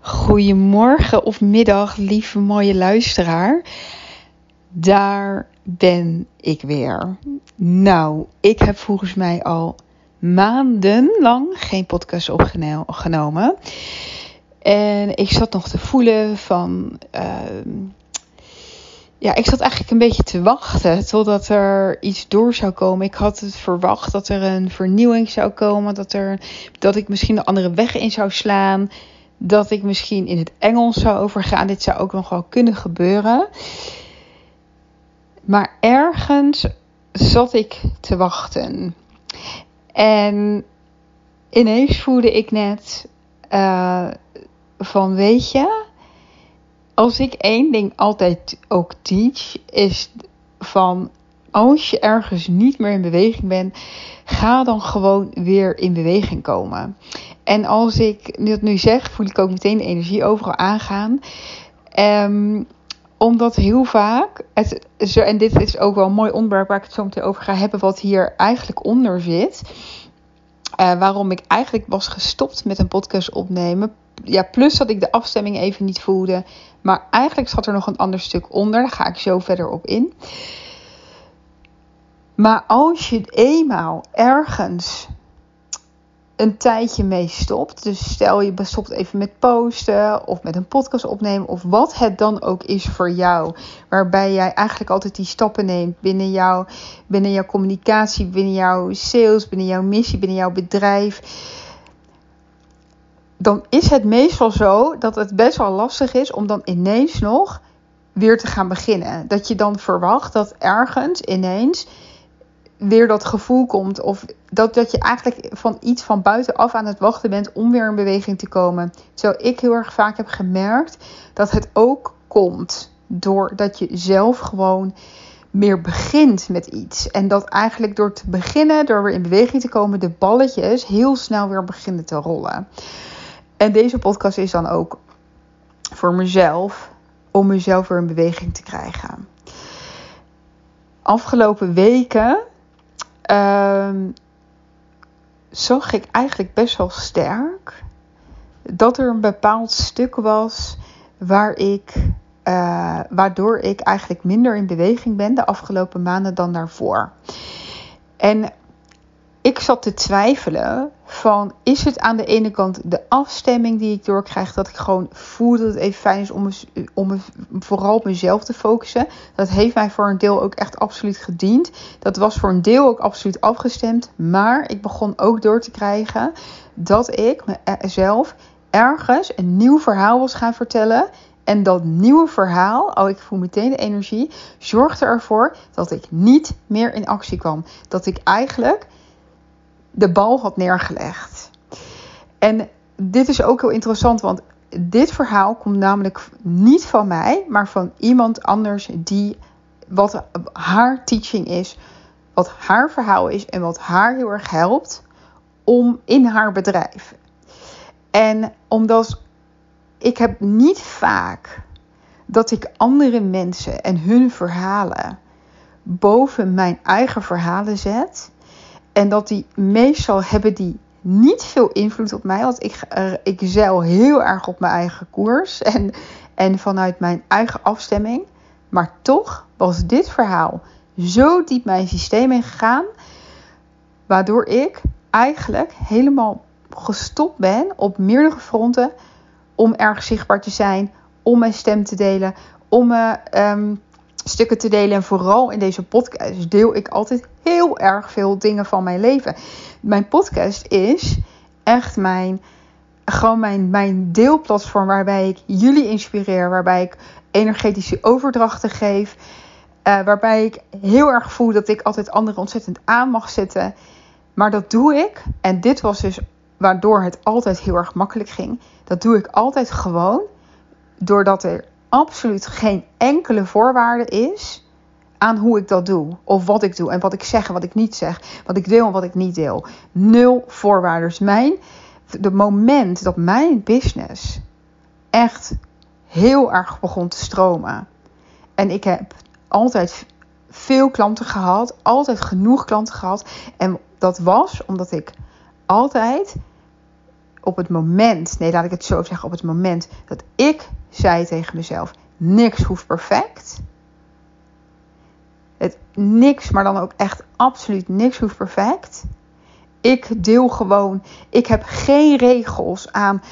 Goedemorgen of middag, lieve mooie luisteraar. Daar ben ik weer. Nou, ik heb volgens mij al maandenlang geen podcast opgenomen. En ik zat nog te voelen van. Ehm, ja, ik zat eigenlijk een beetje te wachten totdat er iets door zou komen. Ik had het verwacht dat er een vernieuwing zou komen. Dat, er, dat ik misschien een andere weg in zou slaan dat ik misschien in het Engels zou overgaan. Dit zou ook nog wel kunnen gebeuren. Maar ergens zat ik te wachten. En ineens voelde ik net uh, van weet je, als ik één ding altijd ook teach, is van als je ergens niet meer in beweging bent, ga dan gewoon weer in beweging komen. En als ik dat nu zeg, voel ik ook meteen de energie overal aangaan. Um, omdat heel vaak, het, en dit is ook wel een mooi onderwerp waar ik het zo meteen over ga hebben, wat hier eigenlijk onder zit. Uh, waarom ik eigenlijk was gestopt met een podcast opnemen. Ja, plus dat ik de afstemming even niet voelde. Maar eigenlijk zat er nog een ander stuk onder. Daar ga ik zo verder op in. Maar als je eenmaal ergens een tijdje mee stopt. Dus stel je stopt even met posten of met een podcast opnemen of wat het dan ook is voor jou. Waarbij jij eigenlijk altijd die stappen neemt binnen, jou, binnen jouw communicatie, binnen jouw sales, binnen jouw missie, binnen jouw bedrijf. Dan is het meestal zo dat het best wel lastig is om dan ineens nog weer te gaan beginnen. Dat je dan verwacht dat ergens ineens weer dat gevoel komt. Of dat, dat je eigenlijk van iets van buitenaf aan het wachten bent om weer in beweging te komen. Terwijl ik heel erg vaak heb gemerkt dat het ook komt doordat je zelf gewoon meer begint met iets. En dat eigenlijk door te beginnen, door weer in beweging te komen, de balletjes heel snel weer beginnen te rollen. En deze podcast is dan ook voor mezelf, om mezelf weer in beweging te krijgen. Afgelopen weken um, zag ik eigenlijk best wel sterk dat er een bepaald stuk was waar ik, uh, waardoor ik eigenlijk minder in beweging ben de afgelopen maanden dan daarvoor. En ik zat te twijfelen van is het aan de ene kant de afstemming die ik doorkrijg dat ik gewoon voel dat het even fijn is om, om vooral op mezelf te focussen. Dat heeft mij voor een deel ook echt absoluut gediend. Dat was voor een deel ook absoluut afgestemd, maar ik begon ook door te krijgen dat ik mezelf ergens een nieuw verhaal was gaan vertellen en dat nieuwe verhaal, oh ik voel meteen de energie, zorgde ervoor dat ik niet meer in actie kwam. Dat ik eigenlijk de bal had neergelegd. En dit is ook heel interessant, want dit verhaal komt namelijk niet van mij, maar van iemand anders die wat haar teaching is, wat haar verhaal is en wat haar heel erg helpt om in haar bedrijf. En omdat ik heb niet vaak dat ik andere mensen en hun verhalen boven mijn eigen verhalen zet. En dat die meestal hebben die niet veel invloed op mij. Want ik, ik zeil heel erg op mijn eigen koers. En, en vanuit mijn eigen afstemming. Maar toch was dit verhaal zo diep mijn systeem ingegaan. Waardoor ik eigenlijk helemaal gestopt ben op meerdere fronten. Om erg zichtbaar te zijn. Om mijn stem te delen. Om me um, stukken te delen. En vooral in deze podcast deel ik altijd heel erg veel dingen van mijn leven. Mijn podcast is echt mijn, gewoon mijn, mijn deelplatform waarbij ik jullie inspireer. Waarbij ik energetische overdrachten geef. Uh, waarbij ik heel erg voel dat ik altijd anderen ontzettend aan mag zetten. Maar dat doe ik. En dit was dus waardoor het altijd heel erg makkelijk ging. Dat doe ik altijd gewoon. Doordat er absoluut geen enkele voorwaarde is aan hoe ik dat doe. Of wat ik doe en wat ik zeg en wat ik niet zeg. Wat ik deel en wat ik niet deel. Nul voorwaarden. Mijn, de moment dat mijn business echt heel erg begon te stromen. En ik heb altijd veel klanten gehad. Altijd genoeg klanten gehad. En dat was omdat ik altijd op het moment, nee laat ik het zo zeggen, op het moment dat ik zei tegen mezelf: niks hoeft perfect. Het niks, maar dan ook echt absoluut niks hoeft perfect. Ik deel gewoon, ik heb geen regels aan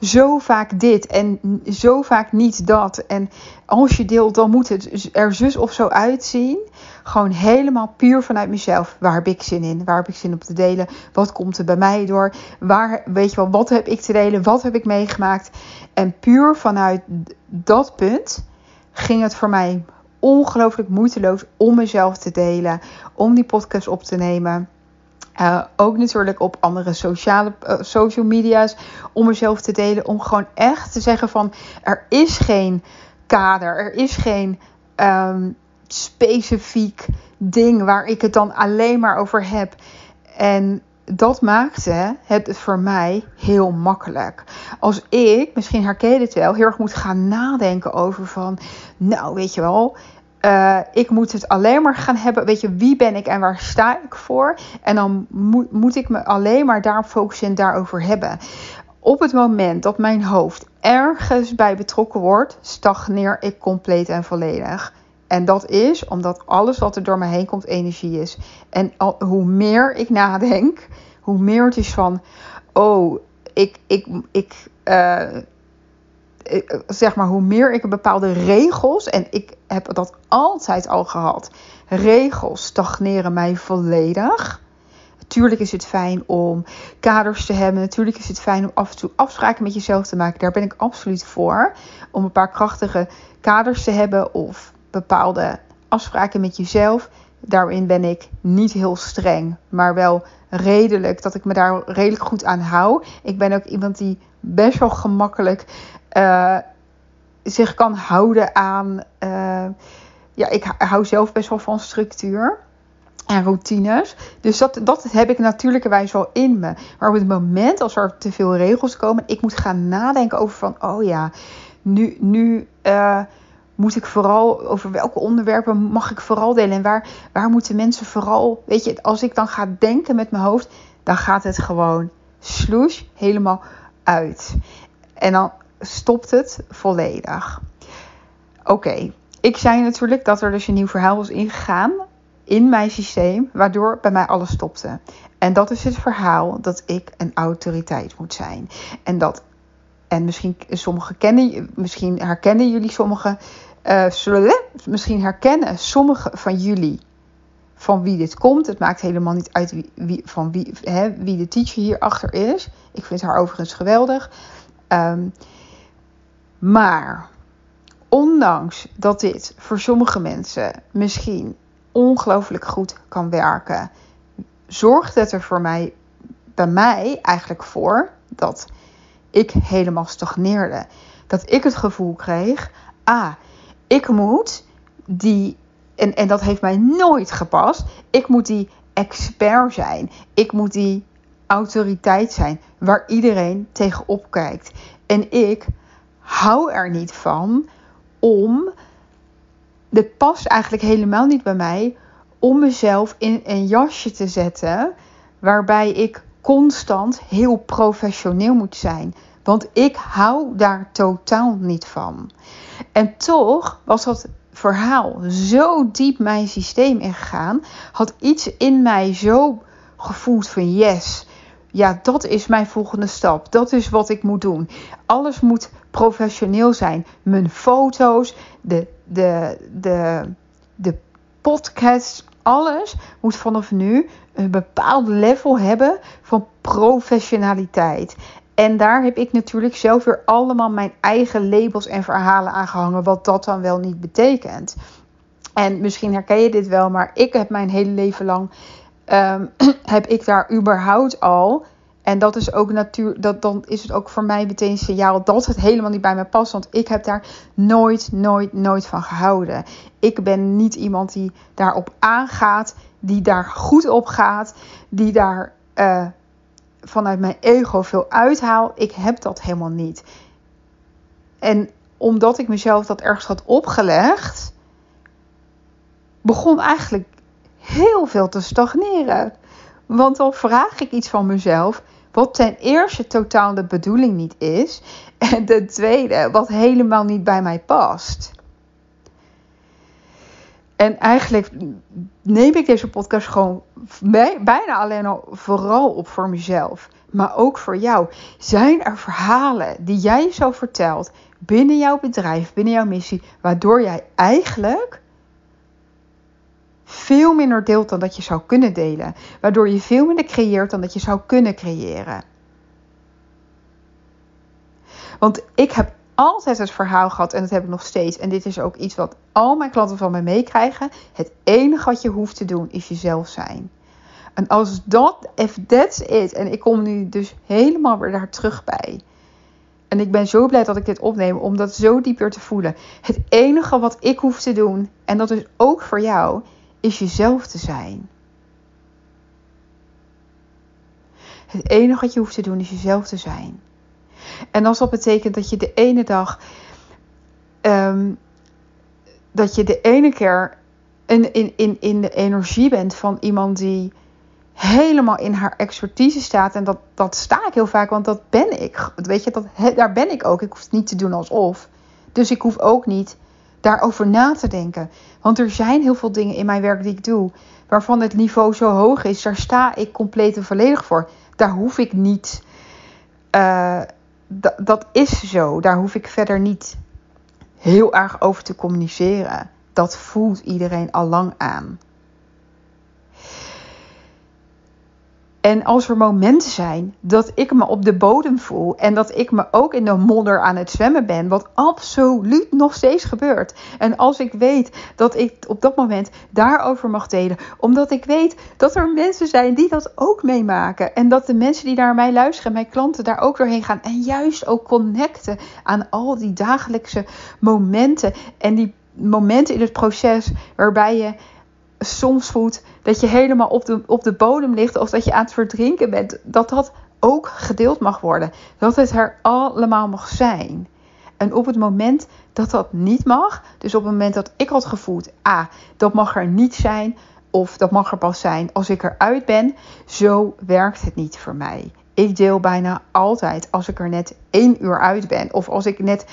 zo vaak dit en zo vaak niet dat. En als je deelt, dan moet het er zus of zo uitzien. Gewoon helemaal puur vanuit mezelf. Waar heb ik zin in? Waar heb ik zin op te delen? Wat komt er bij mij door? Waar, weet je wel, wat heb ik te delen? Wat heb ik meegemaakt? En puur vanuit dat punt ging het voor mij ongelooflijk moeiteloos om mezelf te delen. Om die podcast op te nemen. Uh, ook natuurlijk op andere sociale uh, social media's om mezelf te delen. Om gewoon echt te zeggen van er is geen kader. Er is geen um, specifiek ding waar ik het dan alleen maar over heb. En dat maakte het voor mij heel makkelijk. Als ik, misschien herken je wel, heel erg moet gaan nadenken over van, nou weet je wel, uh, ik moet het alleen maar gaan hebben. Weet je, wie ben ik en waar sta ik voor? En dan moet, moet ik me alleen maar daarop focussen en daarover hebben. Op het moment dat mijn hoofd ergens bij betrokken wordt, stagneer ik compleet en volledig. En dat is omdat alles wat er door me heen komt energie is. En hoe meer ik nadenk, hoe meer het is van: oh, ik, ik, ik, uh, zeg maar, hoe meer ik bepaalde regels, en ik heb dat altijd al gehad, regels stagneren mij volledig. Natuurlijk is het fijn om kaders te hebben. Natuurlijk is het fijn om af en toe afspraken met jezelf te maken. Daar ben ik absoluut voor. Om een paar krachtige kaders te hebben of bepaalde afspraken met jezelf. Daarin ben ik niet heel streng, maar wel redelijk. Dat ik me daar redelijk goed aan hou. Ik ben ook iemand die best wel gemakkelijk uh, zich kan houden aan. Uh, ja, ik hou zelf best wel van structuur en routines. Dus dat, dat heb ik natuurlijkerwijs wel in me. Maar op het moment als er te veel regels komen, ik moet gaan nadenken over van, oh ja, nu, nu uh, moet ik vooral over welke onderwerpen mag ik vooral delen en waar, waar moeten mensen vooral, weet je, als ik dan ga denken met mijn hoofd, dan gaat het gewoon sloes helemaal uit. En dan stopt het volledig. Oké, ik zei natuurlijk dat er dus een nieuw verhaal was ingegaan in mijn systeem, waardoor bij mij alles stopte. En dat is het verhaal dat ik een autoriteit moet zijn. En dat, en misschien, sommige kennen, misschien herkennen jullie sommige, uh, zullen, misschien herkennen sommige van jullie van wie dit komt. Het maakt helemaal niet uit wie, van wie, hè, wie de teacher hierachter is. Ik vind haar overigens geweldig. Um, maar ondanks dat dit voor sommige mensen misschien ongelooflijk goed kan werken, zorgt het er voor mij, bij mij eigenlijk voor dat ik helemaal stagneerde. Dat ik het gevoel kreeg, ah, ik moet die, en, en dat heeft mij nooit gepast, ik moet die expert zijn. Ik moet die autoriteit zijn waar iedereen tegenop kijkt. En ik hou er niet van om. Dit past eigenlijk helemaal niet bij mij om mezelf in een jasje te zetten waarbij ik constant heel professioneel moet zijn. Want ik hou daar totaal niet van. En toch was dat verhaal zo diep mijn systeem ingegaan, had iets in mij zo gevoeld van yes, ja, dat is mijn volgende stap. Dat is wat ik moet doen. Alles moet professioneel zijn. Mijn foto's, de, de, de, de podcast, alles moet vanaf nu een bepaald level hebben van professionaliteit. En daar heb ik natuurlijk zelf weer allemaal mijn eigen labels en verhalen aan gehangen, wat dat dan wel niet betekent. En misschien herken je dit wel, maar ik heb mijn hele leven lang ehm, heb ik daar überhaupt al. En dat is ook natuur, dat, dan is het ook voor mij meteen een signaal dat het helemaal niet bij me past. Want ik heb daar nooit, nooit, nooit van gehouden. Ik ben niet iemand die daarop aangaat, die daar goed op gaat, die daar uh, vanuit mijn ego veel uithaal. Ik heb dat helemaal niet. En omdat ik mezelf dat ergens had opgelegd, begon eigenlijk heel veel te stagneren. Want dan vraag ik iets van mezelf, wat ten eerste totaal de bedoeling niet is, en ten tweede, wat helemaal niet bij mij past. En eigenlijk neem ik deze podcast gewoon bijna alleen al vooral op voor mezelf. Maar ook voor jou. Zijn er verhalen die jij zo vertelt binnen jouw bedrijf, binnen jouw missie, waardoor jij eigenlijk veel minder deelt dan dat je zou kunnen delen. Waardoor je veel minder creëert dan dat je zou kunnen creëren. Want ik heb altijd het verhaal gehad en dat heb ik nog steeds. En dit is ook iets wat al mijn klanten van mij meekrijgen. Het enige wat je hoeft te doen is jezelf zijn. En als dat, if that's it. En ik kom nu dus helemaal weer daar terug bij. En ik ben zo blij dat ik dit opneem om dat zo dieper te voelen. Het enige wat ik hoef te doen, en dat is ook voor jou, is jezelf te zijn. Het enige wat je hoeft te doen is jezelf te zijn. En als dat betekent dat je de ene dag. Um, dat je de ene keer in, in, in, in de energie bent van iemand die helemaal in haar expertise staat. En dat, dat sta ik heel vaak, want dat ben ik. Weet je, dat, daar ben ik ook. Ik hoef het niet te doen alsof. Dus ik hoef ook niet daarover na te denken. Want er zijn heel veel dingen in mijn werk die ik doe, waarvan het niveau zo hoog is. Daar sta ik compleet en volledig voor. Daar hoef ik niet. Uh, dat is zo. Daar hoef ik verder niet heel erg over te communiceren. Dat voelt iedereen al lang aan. En als er momenten zijn dat ik me op de bodem voel en dat ik me ook in de modder aan het zwemmen ben, wat absoluut nog steeds gebeurt. En als ik weet dat ik op dat moment daarover mag delen, omdat ik weet dat er mensen zijn die dat ook meemaken en dat de mensen die naar mij luisteren, mijn klanten daar ook doorheen gaan en juist ook connecten aan al die dagelijkse momenten en die momenten in het proces waarbij je soms voelt dat je helemaal op de, op de bodem ligt of dat je aan het verdrinken bent, dat dat ook gedeeld mag worden. Dat het er allemaal mag zijn. En op het moment dat dat niet mag, dus op het moment dat ik had gevoeld, ah, dat mag er niet zijn, of dat mag er pas zijn als ik eruit ben, zo werkt het niet voor mij. Ik deel bijna altijd als ik er net één uur uit ben. Of als ik net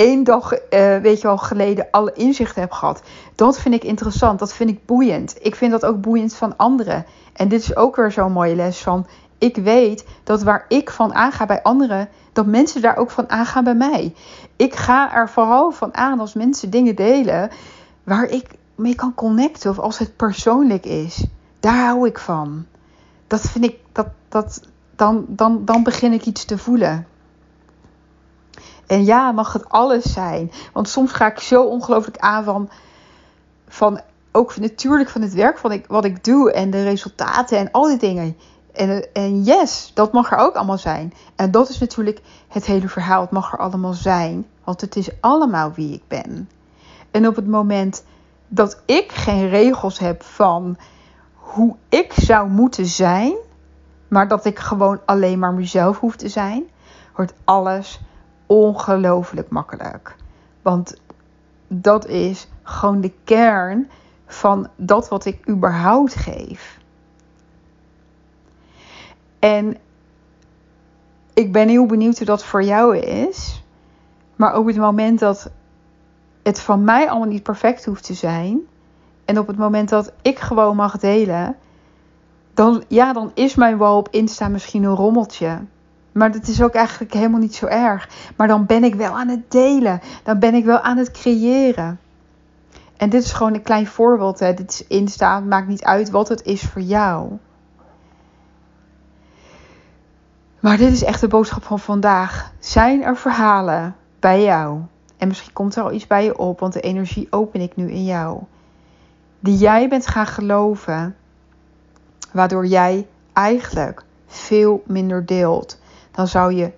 één dag, uh, weet je wel, geleden alle inzichten heb gehad. Dat vind ik interessant. Dat vind ik boeiend. Ik vind dat ook boeiend van anderen. En dit is ook weer zo'n mooie les van. Ik weet dat waar ik van aanga bij anderen, dat mensen daar ook van aangaan bij mij. Ik ga er vooral van aan als mensen dingen delen waar ik mee kan connecten of als het persoonlijk is. Daar hou ik van. Dat vind ik, dat, dat, dan, dan, dan begin ik iets te voelen. En ja, mag het alles zijn. Want soms ga ik zo ongelooflijk aan van, van ook natuurlijk van het werk van ik, wat ik doe en de resultaten en al die dingen. En, en yes, dat mag er ook allemaal zijn. En dat is natuurlijk het hele verhaal. Het mag er allemaal zijn. Want het is allemaal wie ik ben. En op het moment dat ik geen regels heb van hoe ik zou moeten zijn, maar dat ik gewoon alleen maar mezelf hoef te zijn, wordt alles ongelooflijk makkelijk. Want dat is gewoon de kern van dat wat ik überhaupt geef. En ik ben heel benieuwd hoe dat voor jou is. Maar op het moment dat het van mij allemaal niet perfect hoeft te zijn. En op het moment dat ik gewoon mag delen. Dan, ja, dan is mijn wal op Insta misschien een rommeltje. Maar dat is ook eigenlijk helemaal niet zo erg. Maar dan ben ik wel aan het delen. Dan ben ik wel aan het creëren. En dit is gewoon een klein voorbeeld. Hè. Dit is Insta. Maakt niet uit wat het is voor jou. Maar dit is echt de boodschap van vandaag. Zijn er verhalen bij jou? En misschien komt er al iets bij je op, want de energie open ik nu in jou. die jij bent gaan geloven, waardoor jij eigenlijk veel minder deelt dan zou je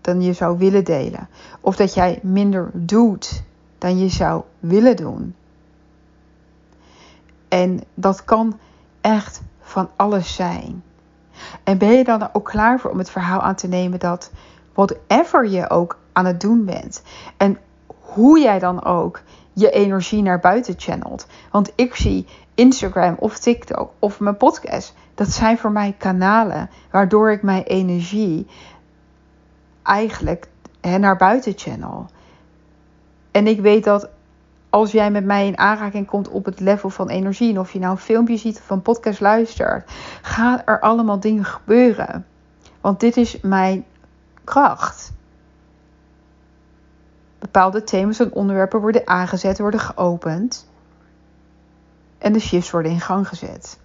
dan je zou willen delen. Of dat jij minder doet dan je zou willen doen. En dat kan echt van alles zijn. En ben je dan ook klaar voor om het verhaal aan te nemen dat whatever je ook aan het doen bent en hoe jij dan ook je energie naar buiten channelt. Want ik zie Instagram of TikTok of mijn podcast, dat zijn voor mij kanalen waardoor ik mijn energie eigenlijk naar buiten channel. En ik weet dat als jij met mij in aanraking komt op het level van energie, en of je nou een filmpje ziet of een podcast luistert, gaan er allemaal dingen gebeuren. Want dit is mijn kracht. Bepaalde thema's en onderwerpen worden aangezet, worden geopend. En de shifts worden in gang gezet.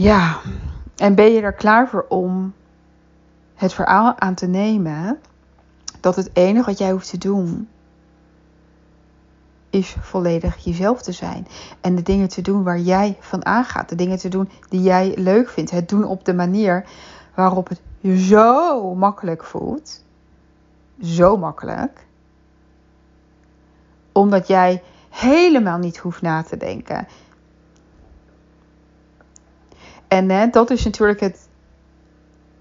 Ja, en ben je er klaar voor om het verhaal aan te nemen dat het enige wat jij hoeft te doen is volledig jezelf te zijn. En de dingen te doen waar jij van aangaat. De dingen te doen die jij leuk vindt. Het doen op de manier waarop het je zo makkelijk voelt. Zo makkelijk. Omdat jij helemaal niet hoeft na te denken. En dat is natuurlijk het,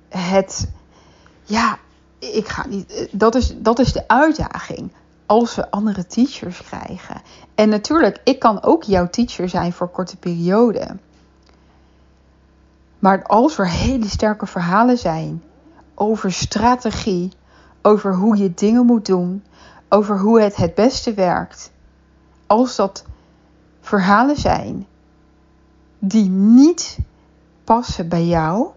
het. Ja, ik ga niet. Dat is, dat is de uitdaging. Als we andere teachers krijgen. En natuurlijk, ik kan ook jouw teacher zijn voor korte periode. Maar als er hele sterke verhalen zijn over strategie, over hoe je dingen moet doen, over hoe het het beste werkt, als dat verhalen zijn die niet passen bij jou,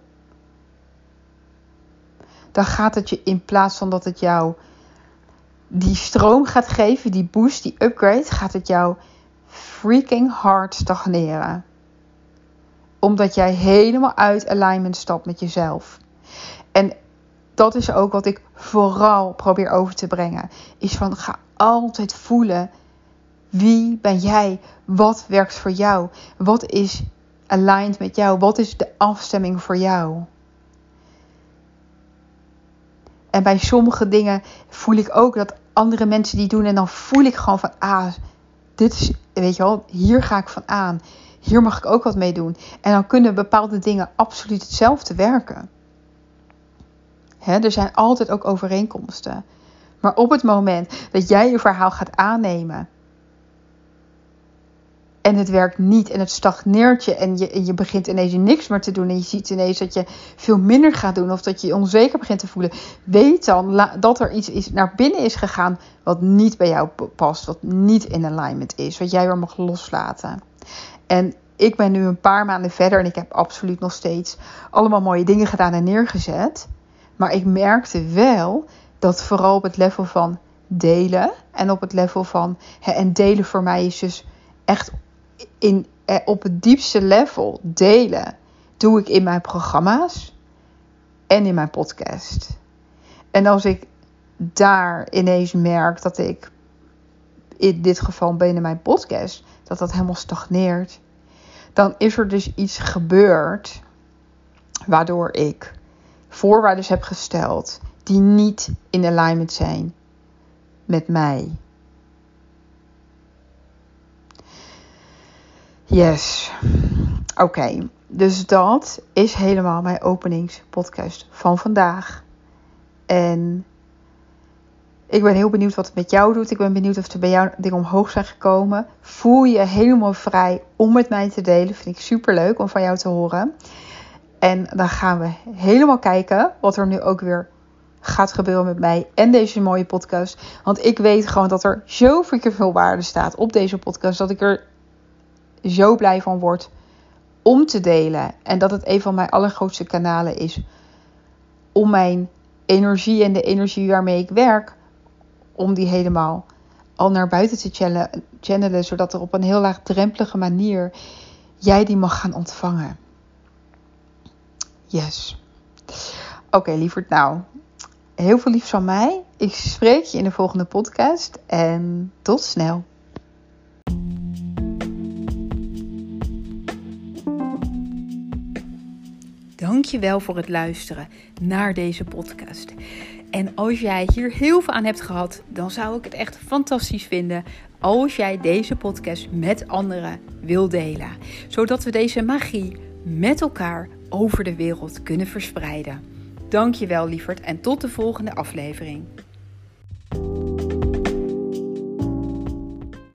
dan gaat het je in plaats van dat het jou die stroom gaat geven, die boost, die upgrade, gaat het jou freaking hard stagneren. Omdat jij helemaal uit alignment stapt met jezelf. En dat is ook wat ik vooral probeer over te brengen. Is van ga altijd voelen. Wie ben jij? Wat werkt voor jou? Wat is aligned met jou? Wat is de afstemming voor jou? En bij sommige dingen voel ik ook dat andere mensen die doen. En dan voel ik gewoon van, ah, dit is, weet je wel, hier ga ik van aan. Hier mag ik ook wat mee doen. En dan kunnen bepaalde dingen absoluut hetzelfde werken. Er zijn altijd ook overeenkomsten. Maar op het moment dat jij je verhaal gaat aannemen en het werkt niet en het stagneert je en je, je begint ineens niks meer te doen en je ziet ineens dat je veel minder gaat doen of dat je je onzeker begint te voelen, weet dan dat er iets is, naar binnen is gegaan wat niet bij jou past, wat niet in alignment is, wat jij weer mag loslaten. En ik ben nu een paar maanden verder en ik heb absoluut nog steeds allemaal mooie dingen gedaan en neergezet. Maar ik merkte wel dat vooral op het level van delen en op het level van. En delen voor mij is dus echt eh, op het diepste level delen doe ik in mijn programma's en in mijn podcast. En als ik daar ineens merk dat ik in dit geval binnen mijn podcast dat dat helemaal stagneert, dan is er dus iets gebeurd waardoor ik voorwaarden heb gesteld die niet in alignment zijn met mij. Yes. Oké, dus dat is helemaal mijn openingspodcast van vandaag. En ik ben heel benieuwd wat het met jou doet. Ik ben benieuwd of er bij jou dingen omhoog zijn gekomen. Voel je helemaal vrij om met mij te delen. Vind ik super leuk om van jou te horen. En dan gaan we helemaal kijken wat er nu ook weer gaat gebeuren met mij en deze mooie podcast. Want ik weet gewoon dat er zo veel waarde staat op deze podcast. Dat ik er zo blij van word om te delen. En dat het een van mijn allergrootste kanalen is om mijn energie en de energie waarmee ik werk, om die helemaal al naar buiten te channelen, zodat er op een heel laagdrempelige manier jij die mag gaan ontvangen. Yes. Oké, okay, lieverd. Nou, heel veel liefs van mij. Ik spreek je in de volgende podcast en tot snel. Dankjewel voor het luisteren naar deze podcast. En als jij hier heel veel aan hebt gehad, dan zou ik het echt fantastisch vinden als jij deze podcast met anderen wil delen. Zodat we deze magie met elkaar over de wereld kunnen verspreiden. Dankjewel lieverd en tot de volgende aflevering.